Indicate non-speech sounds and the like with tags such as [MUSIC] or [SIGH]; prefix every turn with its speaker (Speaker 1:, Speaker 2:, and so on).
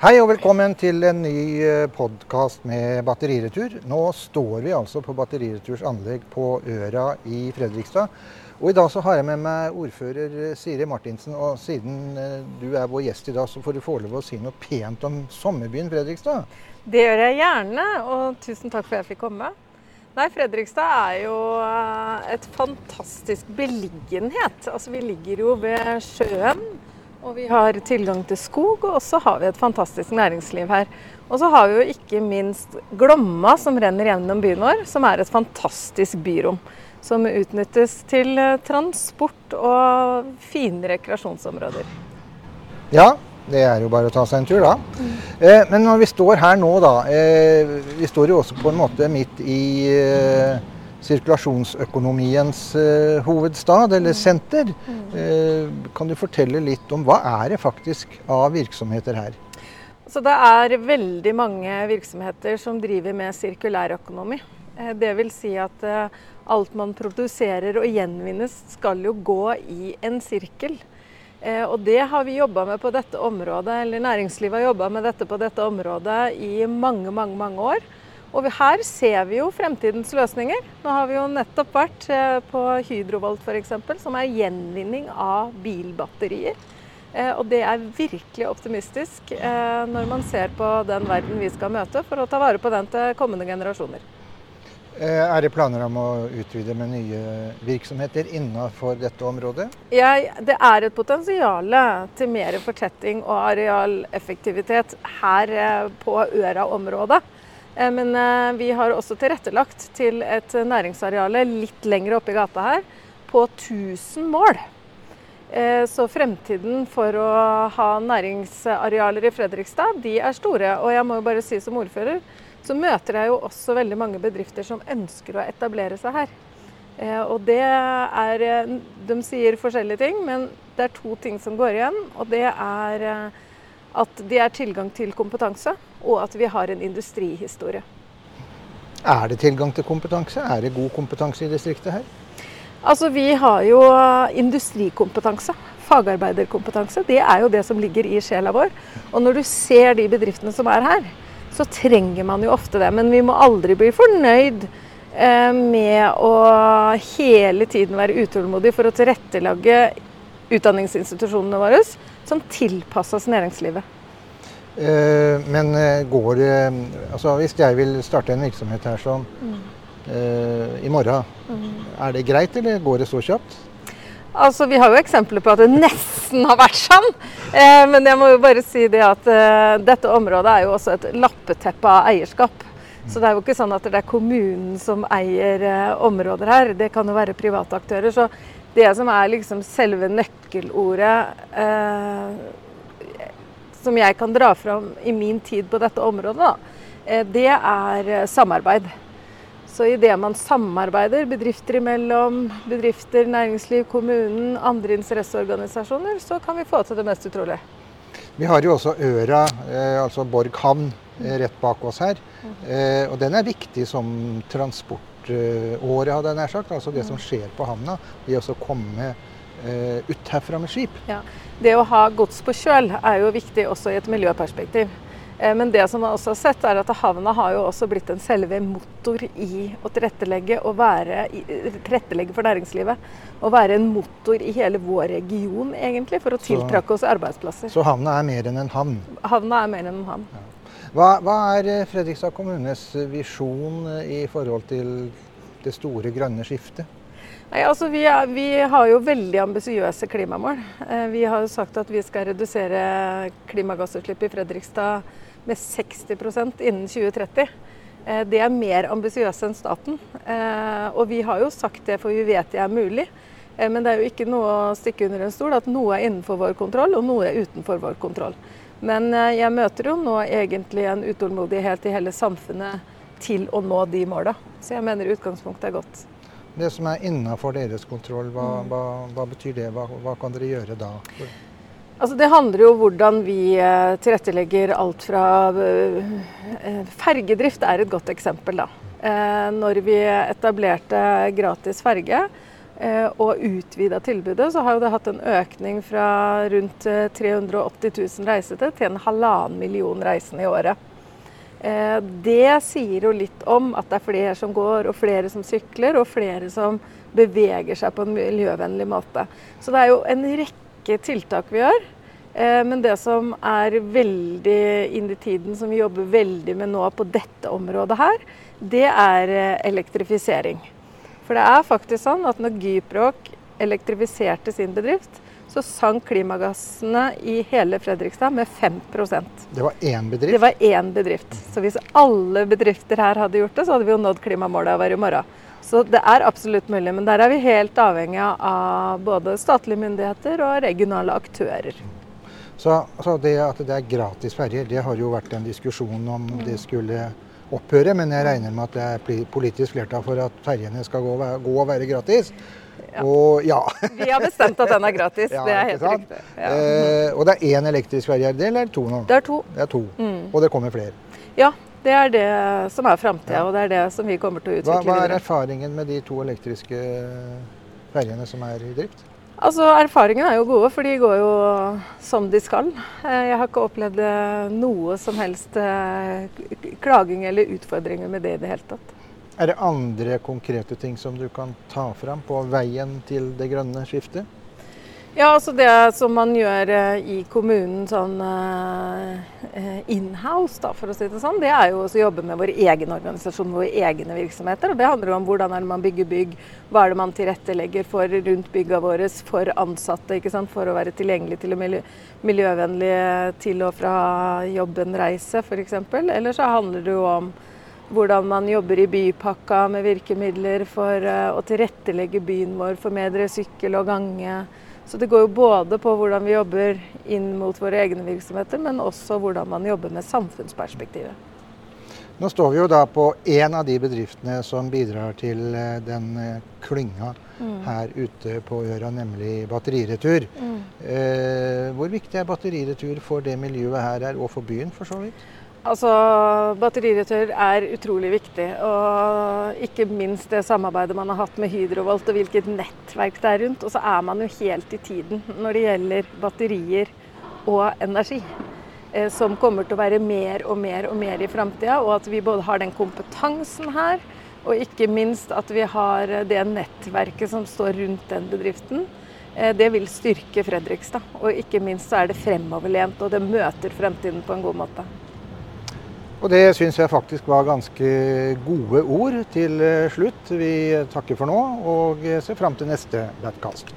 Speaker 1: Hei og velkommen til en ny podkast med Batteriretur. Nå står vi altså på Batterireturs anlegg på Øra i Fredrikstad. Og I dag så har jeg med meg ordfører Siri Martinsen. og Siden eh, du er vår gjest i dag, så får du få lov å si noe pent om sommerbyen Fredrikstad.
Speaker 2: Det gjør jeg gjerne, og tusen takk for at jeg fikk komme. Nei, Fredrikstad er jo eh, et fantastisk beliggenhet. Altså, vi ligger jo ved sjøen. Og vi har tilgang til skog, og så har vi et fantastisk næringsliv her. Og så har vi jo ikke minst Glomma som renner gjennom byen vår, som er et fantastisk byrom. Som utnyttes til eh, transport og fine rekreasjonsområder.
Speaker 1: Ja, det er jo bare å ta seg en tur, da. Mm. Eh, men når vi står her nå, da. Eh, vi står jo også på en måte midt i eh, sirkulasjonsøkonomiens eh, hovedstad, eller mm. senter. Mm. Eh, kan du fortelle litt om hva er det faktisk av virksomheter her?
Speaker 2: Så det er veldig mange virksomheter som driver med sirkulærøkonomi. Eh, det vil si at eh, alt man produserer og gjenvinnes skal jo gå i en sirkel. Eh, og det har vi jobba med på dette området, eller næringslivet har jobba med dette på dette området i mange, mange, mange år. Og her ser vi jo fremtidens løsninger. Nå har vi jo nettopp vært eh, på Hydrovolt f.eks., som er gjenvinning av bilbatterier. Eh, og det er virkelig optimistisk eh, når man ser på den verden vi skal møte, for å ta vare på den til kommende generasjoner.
Speaker 1: Er det planer om å utvide med nye virksomheter innenfor dette området?
Speaker 2: Ja, det er et potensial til mer fortetting og arealeffektivitet her på Øra-området. Eh, men eh, vi har også tilrettelagt til et næringsareale litt lenger oppe i gata her på 1000 mål. Eh, så fremtiden for å ha næringsarealer i Fredrikstad, de er store. Og jeg må jo bare si som ordfører, så møter jeg jo også veldig mange bedrifter som ønsker å etablere seg her. Og det er De sier forskjellige ting, men det er to ting som går igjen. Og det er at det er tilgang til kompetanse og at vi har en industrihistorie.
Speaker 1: Er det tilgang til kompetanse? Er det god kompetanse i distriktet her?
Speaker 2: Altså, Vi har jo industrikompetanse. Fagarbeiderkompetanse. Det er jo det som ligger i sjela vår. Og når du ser de bedriftene som er her, så trenger man jo ofte det. Men vi må aldri bli fornøyd eh, med å hele tiden være utålmodig for å tilrettelegge utdanningsinstitusjonene våre som tilpasses næringslivet.
Speaker 1: Eh, men eh, går det Altså hvis jeg vil starte en virksomhet her sånn mm. i morgen, mm. er det greit, eller går det så kjapt?
Speaker 2: Altså, Vi har jo eksempler på at det nesten har vært sånn. Eh, men jeg må jo bare si det at eh, dette området er jo også et lappeteppe av eierskap. Så det er jo ikke sånn at det er kommunen som eier eh, områder her. Det kan jo være private aktører. Så det som er liksom selve nøkkelordet eh, som jeg kan dra fram i min tid på dette området, da, eh, det er eh, samarbeid. Så idet man samarbeider bedrifter imellom, bedrifter, næringsliv, kommunen, andre interesseorganisasjoner, så kan vi få til det mest utrolige.
Speaker 1: Vi har jo også Øra, eh, altså Borg havn, rett bak oss her. Og den er viktig som transportåre, hadde jeg nær sagt. Altså det som skjer på havna. Det å komme ut herfra med skip. Ja.
Speaker 2: Det å ha gods på kjøl er jo viktig også i et miljøperspektiv. Eh, men det som man også har sett, er at havna har jo også blitt en selve motor i å tilrettelegge, og være, tilrettelegge for næringslivet. Og være en motor i hele vår region, egentlig, for å tiltrekke oss arbeidsplasser.
Speaker 1: Så havna er mer enn en havn?
Speaker 2: Havna er mer enn en havn. Ja.
Speaker 1: Hva, hva, er eh, Fredrikstad kommunes visjon eh, i forhold til det store grønne skiftet?
Speaker 2: Nei, altså vi, er, vi, har jo veldig ambisiøse klimamål. Eh, vi har jo sagt at vi skal redusere klimagassutslipp i Fredrikstad med 60% innen 2030. Eh, det er mer ambisiøst enn staten. Eh, og vi har jo sagt det, for vi vet det er mulig. Men det er jo ikke noe å stikke under en stol at noe er innenfor vår kontroll, og noe er utenfor vår kontroll. Men jeg møter jo nå egentlig en utålmodighet i hele samfunnet til å nå de måla. Så jeg mener utgangspunktet er godt.
Speaker 1: Det som er innafor deres kontroll, hva, mm. hva, hva betyr det? Hva, hva, kan dere gjøre da?
Speaker 2: Altså det handler jo om hvordan vi eh, tilrettelegger alt fra eh, eh, Fergedrift er et godt eksempel. da. Når vi etablerte gratis ferge, eh, og utvida tilbudet, så har jo det hatt en økning fra rundt 380 000 reisende til en halvannen million reisende i året. Det sier jo litt om at det er flere som går, og flere som sykler, og flere som beveger seg på en miljøvennlig måte. Så det er jo en rekke tiltak vi gjør. Eh, men det som er veldig inn i tiden, som vi jobber veldig med nå på dette området her, det er eh, elektrifisering. For det er faktisk sånn at når Gyproc elektrifiserte sin bedrift, så sank klimagassene i hele Fredrikstad med 5%
Speaker 1: Det var én bedrift?
Speaker 2: Det var én bedrift. Så hvis alle bedrifter her hadde gjort det, så hadde vi jo nådd klimamålet hver i morgen. Så det er absolutt mulig. Men der er vi helt avhengig av både statlige myndigheter og regionale aktører.
Speaker 1: Så så det at det er gratis ferjer, det har jo vært en diskusjon om det skulle opphøre. Men jeg regner med at det er politisk flertall for at ferjene skal gå, gå og være gratis.
Speaker 2: Ja. Og ja. [LAUGHS] Vi har bestemt at den er gratis. [LAUGHS] ja, det er helt riktig.
Speaker 1: Ja. Eh, og det er én elektrisk ferje, eller to nå?
Speaker 2: Det er to.
Speaker 1: Det er to. Mm. Og det kommer flere?
Speaker 2: Ja, det er det som er framtida, og det er det som vi kommer til å utvikle
Speaker 1: videre. Hva er erfaringen med de to elektriske ferjene som er i drift?
Speaker 2: Altså, Erfaringene er jo gode, for de går jo som de skal. Eh, jeg har ikke opplevd eh, noe som helst eh, klaging eller utfordringer med det i det hele tatt.
Speaker 1: Er det andre konkrete ting som du kan ta fram på veien til det grønne skiftet?
Speaker 2: Ja, altså det som man gjør eh, i kommunen sånn uh, inhouse, da, for å si det sånn, det er jo å jobbe med vår egen organisasjon, våre egne virksomheter. og Det handler om hvordan er det man bygger bygg, hva er det man tilrettelegger for rundt bygga våre for ansatte, ikke sant? for å være tilgjengelig til og miljø, miljøvennlige til og fra jobben, reise f.eks. Eller så handler det jo om hvordan man jobber i bypakka med virkemidler for å tilrettelegge byen vår for bedre sykkel og gange så det går jo både på hvordan vi jobber inn mot våre egne virksomheter, men også hvordan man jobber med samfunnsperspektivet.
Speaker 1: Nå står vi jo da på en av de bedriftene som bidrar til eh, den eh, klynga mm. her ute på øra, nemlig Batteriretur. Mm. Eh, hvor viktig er Batteriretur for det miljøet her er, og for byen for så vidt?
Speaker 2: Altså, Batteriretur er utrolig viktig. Og ikke minst det samarbeidet man har hatt med Hydrovolt og hvilket nettverk det er rundt. Og så er man jo helt i tiden når det gjelder batterier og energi. Eh, som kommer til å være mer og mer og mer i framtida. Og at vi både har den kompetansen her, og ikke minst at vi har det nettverket som står rundt den bedriften. Eh, det vil styrke Fredrikstad. Og ikke minst så er det fremoverlent, og det møter fremtiden på en god måte.
Speaker 1: Og det syns jeg faktisk var ganske gode ord til slutt. Vi takker for nå og ser fram til neste Batcast.